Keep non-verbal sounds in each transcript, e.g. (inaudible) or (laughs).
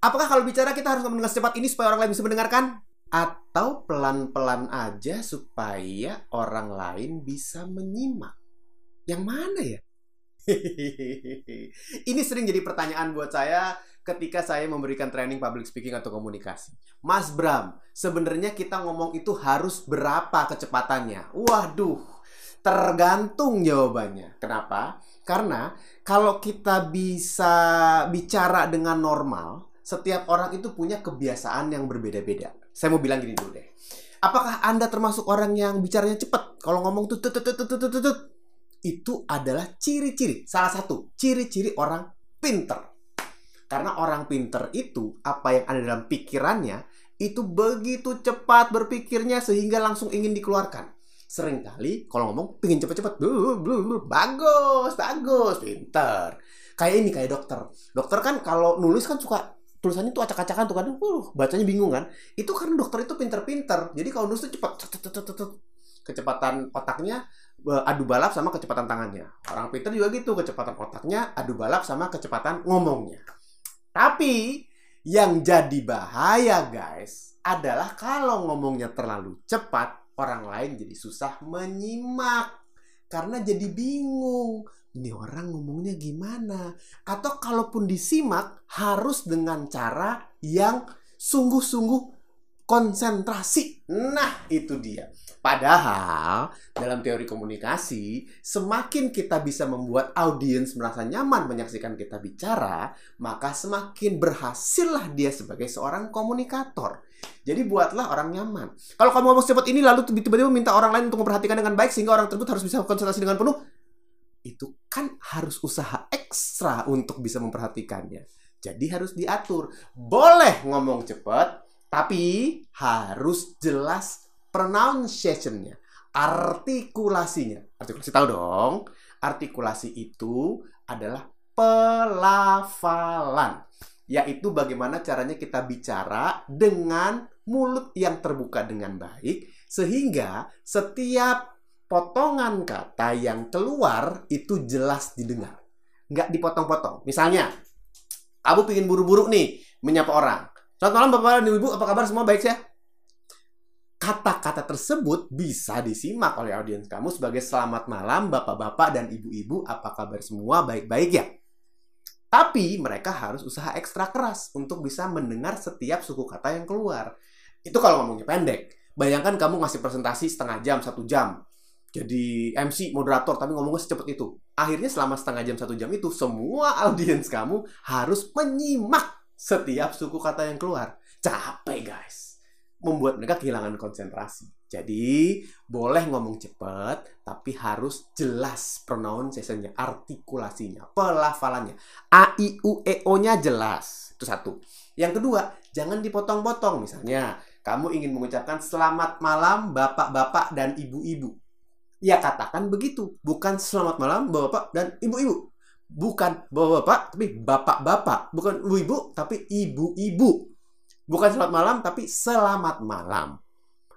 Apakah kalau bicara kita harus ngomong dengan secepat ini supaya orang lain bisa mendengarkan? Atau pelan-pelan aja supaya orang lain bisa menyimak? Yang mana ya? (laughs) ini sering jadi pertanyaan buat saya ketika saya memberikan training public speaking atau komunikasi. Mas Bram, sebenarnya kita ngomong itu harus berapa kecepatannya? Waduh, tergantung jawabannya. Kenapa? Karena kalau kita bisa bicara dengan normal, setiap orang itu punya kebiasaan yang berbeda-beda. Saya mau bilang gini dulu deh. Apakah Anda termasuk orang yang bicaranya cepat? Kalau ngomong tuh tut tut tut tut tut itu adalah ciri-ciri salah satu ciri-ciri orang pinter. Karena orang pinter itu apa yang ada dalam pikirannya itu begitu cepat berpikirnya sehingga langsung ingin dikeluarkan. Seringkali kalau ngomong pingin cepet-cepet, bagus, bagus, pinter. Kayak ini kayak dokter. Dokter kan kalau nulis kan suka tulisannya tuh acak-acakan tuh kadang uh, bacanya bingung kan. Itu karena dokter itu pinter-pinter. Jadi kalau nulis tuh cepat, kecepatan otaknya adu balap sama kecepatan tangannya. Orang pinter juga gitu, kecepatan otaknya adu balap sama kecepatan ngomongnya. Tapi yang jadi bahaya guys adalah kalau ngomongnya terlalu cepat, orang lain jadi susah menyimak. Karena jadi bingung. Ini orang ngomongnya gimana? Atau kalaupun disimak harus dengan cara yang sungguh-sungguh konsentrasi. Nah, itu dia. Padahal dalam teori komunikasi, semakin kita bisa membuat audiens merasa nyaman menyaksikan kita bicara, maka semakin berhasillah dia sebagai seorang komunikator. Jadi buatlah orang nyaman. Kalau kamu ngomong cepat ini lalu tiba-tiba minta orang lain untuk memperhatikan dengan baik sehingga orang tersebut harus bisa konsentrasi dengan penuh, itu kan harus usaha ekstra untuk bisa memperhatikannya. Jadi harus diatur. Boleh ngomong cepat, tapi harus jelas pronunciation-nya, artikulasinya. Artikulasi tahu dong. Artikulasi itu adalah pelafalan, yaitu bagaimana caranya kita bicara dengan mulut yang terbuka dengan baik sehingga setiap potongan kata yang keluar itu jelas didengar. Nggak dipotong-potong. Misalnya, kamu pingin buru-buru nih menyapa orang. Selamat malam Bapak dan Ibu, apa kabar semua baik ya? kata-kata tersebut bisa disimak oleh audiens kamu sebagai selamat malam bapak-bapak dan ibu-ibu apa kabar semua baik-baik ya tapi mereka harus usaha ekstra keras untuk bisa mendengar setiap suku kata yang keluar itu kalau ngomongnya pendek bayangkan kamu ngasih presentasi setengah jam satu jam jadi MC moderator tapi ngomongnya secepat itu akhirnya selama setengah jam satu jam itu semua audiens kamu harus menyimak setiap suku kata yang keluar capek guys membuat mereka kehilangan konsentrasi. Jadi, boleh ngomong cepat, tapi harus jelas pronunciation-nya, artikulasinya, pelafalannya. A, I, U, E, O-nya jelas. Itu satu. Yang kedua, jangan dipotong-potong. Misalnya, kamu ingin mengucapkan selamat malam bapak-bapak dan ibu-ibu. Ya katakan begitu. Bukan selamat malam bapak dan ibu-ibu. Bukan bapak-bapak, tapi bapak-bapak. Bukan ibu-ibu, tapi ibu-ibu Bukan selamat malam, tapi selamat malam.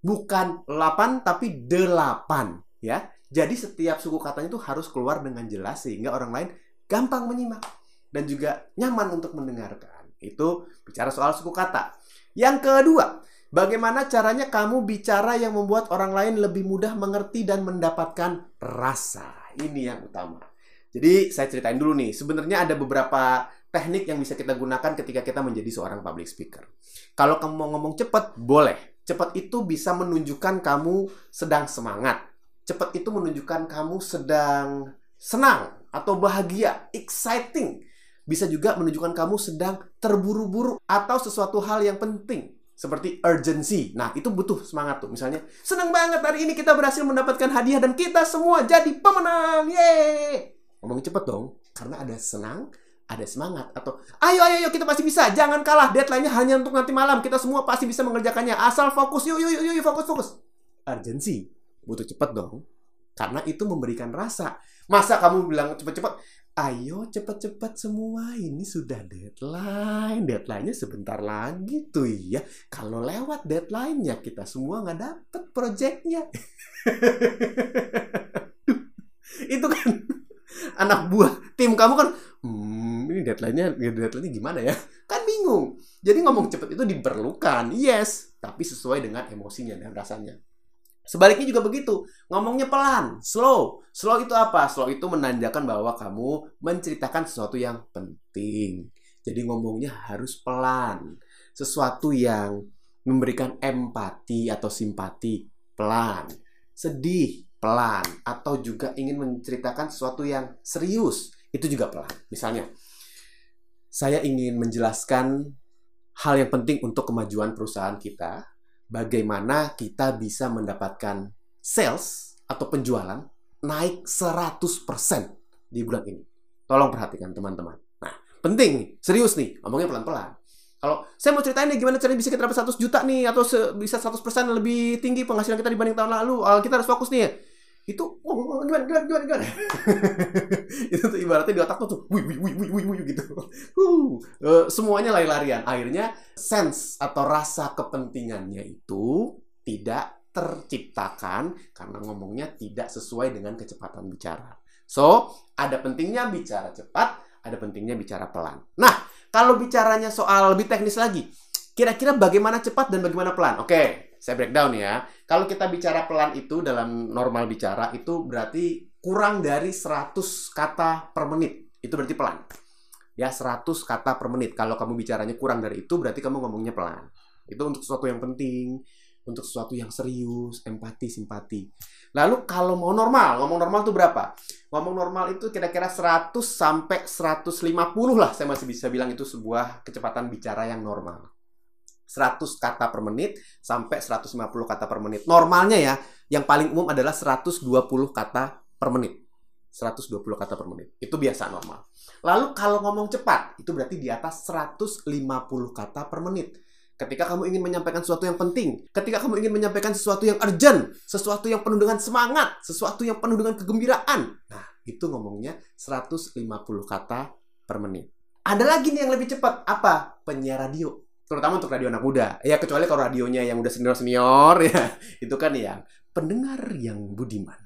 Bukan 8, tapi 8. Ya. Jadi setiap suku katanya itu harus keluar dengan jelas sehingga orang lain gampang menyimak dan juga nyaman untuk mendengarkan. Itu bicara soal suku kata. Yang kedua, bagaimana caranya kamu bicara yang membuat orang lain lebih mudah mengerti dan mendapatkan rasa. Ini yang utama. Jadi saya ceritain dulu nih, sebenarnya ada beberapa teknik yang bisa kita gunakan ketika kita menjadi seorang public speaker. Kalau kamu mau ngomong cepat, boleh. Cepat itu bisa menunjukkan kamu sedang semangat. Cepat itu menunjukkan kamu sedang senang atau bahagia, exciting. Bisa juga menunjukkan kamu sedang terburu-buru atau sesuatu hal yang penting seperti urgency. Nah, itu butuh semangat tuh. Misalnya, senang banget hari ini kita berhasil mendapatkan hadiah dan kita semua jadi pemenang. Yeay! Ngomong cepet dong, karena ada senang, ada semangat atau ayo ayo ayo kita pasti bisa. Jangan kalah. Deadline-nya hanya untuk nanti malam. Kita semua pasti bisa mengerjakannya. Asal fokus. Yuk yuk yuk yuk fokus fokus. Urgency. Butuh cepat dong. Karena itu memberikan rasa. Masa kamu bilang cepat-cepat ayo cepat-cepat semua ini sudah deadline deadline-nya sebentar lagi tuh ya kalau lewat deadline-nya kita semua nggak dapet projectnya (laughs) itu kan (laughs) anak buah tim kamu kan hmm, ini deadline-nya deadline-nya gimana ya? Kan bingung. Jadi ngomong cepat itu diperlukan, yes, tapi sesuai dengan emosinya dan rasanya. Sebaliknya juga begitu, ngomongnya pelan, slow. Slow itu apa? Slow itu menandakan bahwa kamu menceritakan sesuatu yang penting. Jadi ngomongnya harus pelan. Sesuatu yang memberikan empati atau simpati pelan. Sedih pelan atau juga ingin menceritakan sesuatu yang serius itu juga pelan. Misalnya, saya ingin menjelaskan hal yang penting untuk kemajuan perusahaan kita, bagaimana kita bisa mendapatkan sales atau penjualan naik 100% di bulan ini. Tolong perhatikan teman-teman. Nah, penting nih, serius nih, ngomongnya pelan-pelan. Kalau saya mau ceritain nih gimana caranya bisa kita dapat 100 juta nih atau bisa 100% lebih tinggi penghasilan kita dibanding tahun lalu, uh, kita harus fokus nih ya itu oh, gimana gimana gimana gimana? (laughs) Itu tuh ibaratnya di otak tuh tuh wih wih wih wih wih gitu. Uh, semuanya lari-larian. Akhirnya sense atau rasa kepentingannya itu tidak terciptakan karena ngomongnya tidak sesuai dengan kecepatan bicara. So ada pentingnya bicara cepat ada pentingnya bicara pelan. Nah kalau bicaranya soal lebih teknis lagi kira-kira bagaimana cepat dan bagaimana pelan? Oke saya breakdown ya. Kalau kita bicara pelan itu dalam normal bicara itu berarti kurang dari 100 kata per menit. Itu berarti pelan. Ya, 100 kata per menit. Kalau kamu bicaranya kurang dari itu berarti kamu ngomongnya pelan. Itu untuk sesuatu yang penting, untuk sesuatu yang serius, empati, simpati. Lalu kalau mau normal, ngomong normal itu berapa? Ngomong normal itu kira-kira 100 sampai 150 lah saya masih bisa bilang itu sebuah kecepatan bicara yang normal. 100 kata per menit sampai 150 kata per menit. Normalnya ya, yang paling umum adalah 120 kata per menit. 120 kata per menit. Itu biasa normal. Lalu kalau ngomong cepat, itu berarti di atas 150 kata per menit. Ketika kamu ingin menyampaikan sesuatu yang penting, ketika kamu ingin menyampaikan sesuatu yang urgent, sesuatu yang penuh dengan semangat, sesuatu yang penuh dengan kegembiraan. Nah, itu ngomongnya 150 kata per menit. Ada lagi nih yang lebih cepat. Apa? Penyiar radio terutama untuk radio anak muda. Ya kecuali kalau radionya yang udah senior-senior (laughs) ya, itu kan ya pendengar yang budiman.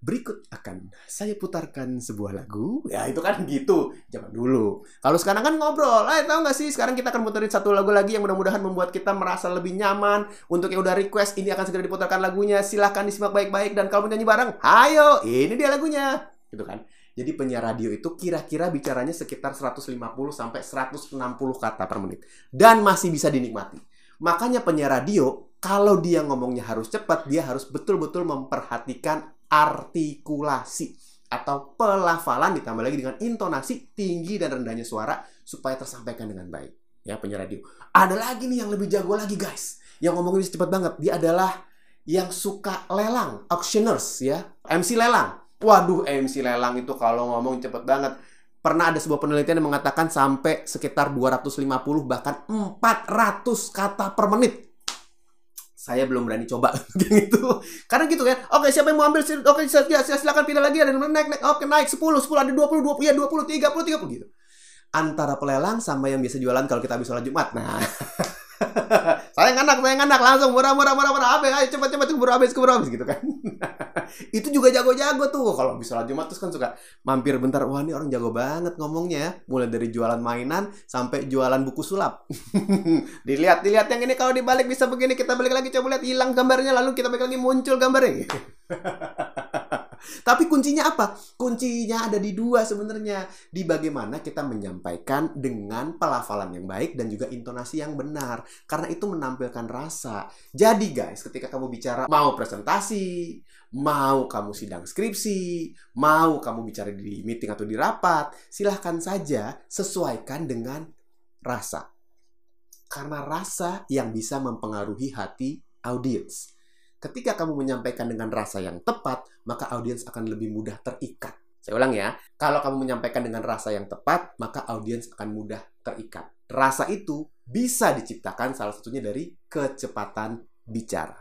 Berikut akan saya putarkan sebuah lagu. Ya itu kan gitu zaman dulu. Kalau sekarang kan ngobrol. Eh tahu nggak sih sekarang kita akan puterin satu lagu lagi yang mudah-mudahan membuat kita merasa lebih nyaman. Untuk yang udah request ini akan segera diputarkan lagunya. Silahkan disimak baik-baik dan kalau mau nyanyi bareng, ayo ini dia lagunya. Gitu kan. Jadi penyiar radio itu kira-kira bicaranya sekitar 150 sampai 160 kata per menit dan masih bisa dinikmati. Makanya penyiar radio kalau dia ngomongnya harus cepat, dia harus betul-betul memperhatikan artikulasi atau pelafalan ditambah lagi dengan intonasi tinggi dan rendahnya suara supaya tersampaikan dengan baik. Ya, penyiar radio. Ada lagi nih yang lebih jago lagi, guys. Yang ngomongnya bisa cepat banget. Dia adalah yang suka lelang, auctioneers ya. MC lelang. Waduh, MC lelang itu kalau ngomong cepet banget. Pernah ada sebuah penelitian yang mengatakan sampai sekitar 250 bahkan 400 kata per menit. Saya belum berani coba (laughs) gitu. Karena gitu kan. Oke, siapa yang mau ambil? Oke, ya, silakan pilih lagi ada naik naik. Oke, naik 10, 10 ada 20, 20 ya 20, 30, 30 gitu. Antara pelelang sama yang biasa jualan kalau kita habis sholat Jumat. Nah, (laughs) saya anak, saya anak langsung murah murah murah murah habis, ayo cepat cepat keburu habis keburu habis gitu kan. (laughs) itu juga jago-jago tuh kalau bisa Jumat terus kan suka mampir bentar wah ini orang jago banget ngomongnya ya. Mulai dari jualan mainan sampai jualan buku sulap. (laughs) dilihat dilihat yang ini kalau dibalik bisa begini kita balik lagi coba lihat hilang gambarnya lalu kita balik lagi muncul gambarnya. (laughs) Tapi kuncinya apa? Kuncinya ada di dua sebenarnya. Di bagaimana kita menyampaikan dengan pelafalan yang baik dan juga intonasi yang benar. Karena itu menampilkan rasa. Jadi guys, ketika kamu bicara mau presentasi, mau kamu sidang skripsi, mau kamu bicara di meeting atau di rapat, silahkan saja sesuaikan dengan rasa. Karena rasa yang bisa mempengaruhi hati audiens. Ketika kamu menyampaikan dengan rasa yang tepat, maka audiens akan lebih mudah terikat. Saya ulang ya, kalau kamu menyampaikan dengan rasa yang tepat, maka audiens akan mudah terikat. Rasa itu bisa diciptakan salah satunya dari kecepatan bicara.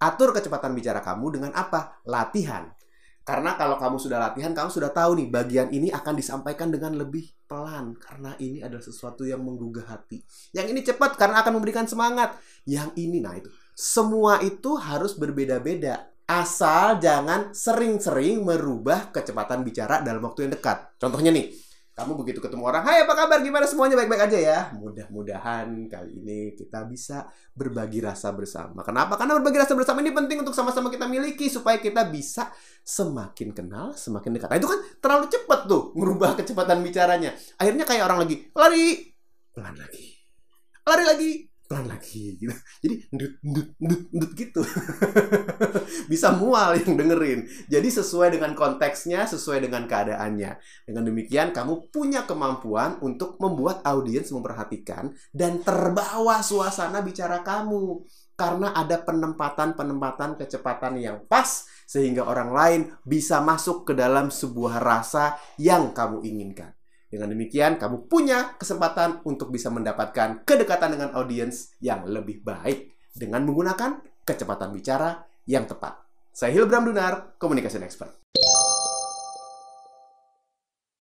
Atur kecepatan bicara kamu dengan apa? Latihan. Karena kalau kamu sudah latihan, kamu sudah tahu nih bagian ini akan disampaikan dengan lebih pelan karena ini adalah sesuatu yang menggugah hati. Yang ini cepat karena akan memberikan semangat. Yang ini nah itu semua itu harus berbeda-beda. Asal jangan sering-sering merubah kecepatan bicara dalam waktu yang dekat. Contohnya nih, kamu begitu ketemu orang, "Hai, apa kabar? Gimana semuanya baik-baik aja ya?" Mudah-mudahan kali ini kita bisa berbagi rasa bersama. Kenapa? Karena berbagi rasa bersama ini penting untuk sama-sama kita miliki supaya kita bisa semakin kenal, semakin dekat. Nah, itu kan terlalu cepat tuh merubah kecepatan bicaranya. Akhirnya kayak orang lagi lari, pelan lagi. Lari lagi, pelan lagi gitu. Jadi ndut ndut ndut ndut gitu. (laughs) Bisa mual yang dengerin. Jadi sesuai dengan konteksnya, sesuai dengan keadaannya. Dengan demikian kamu punya kemampuan untuk membuat audiens memperhatikan dan terbawa suasana bicara kamu. Karena ada penempatan-penempatan kecepatan yang pas sehingga orang lain bisa masuk ke dalam sebuah rasa yang kamu inginkan. Dengan demikian, kamu punya kesempatan untuk bisa mendapatkan kedekatan dengan audiens yang lebih baik dengan menggunakan kecepatan bicara yang tepat. Saya Hilbram Dunar, Communication Expert.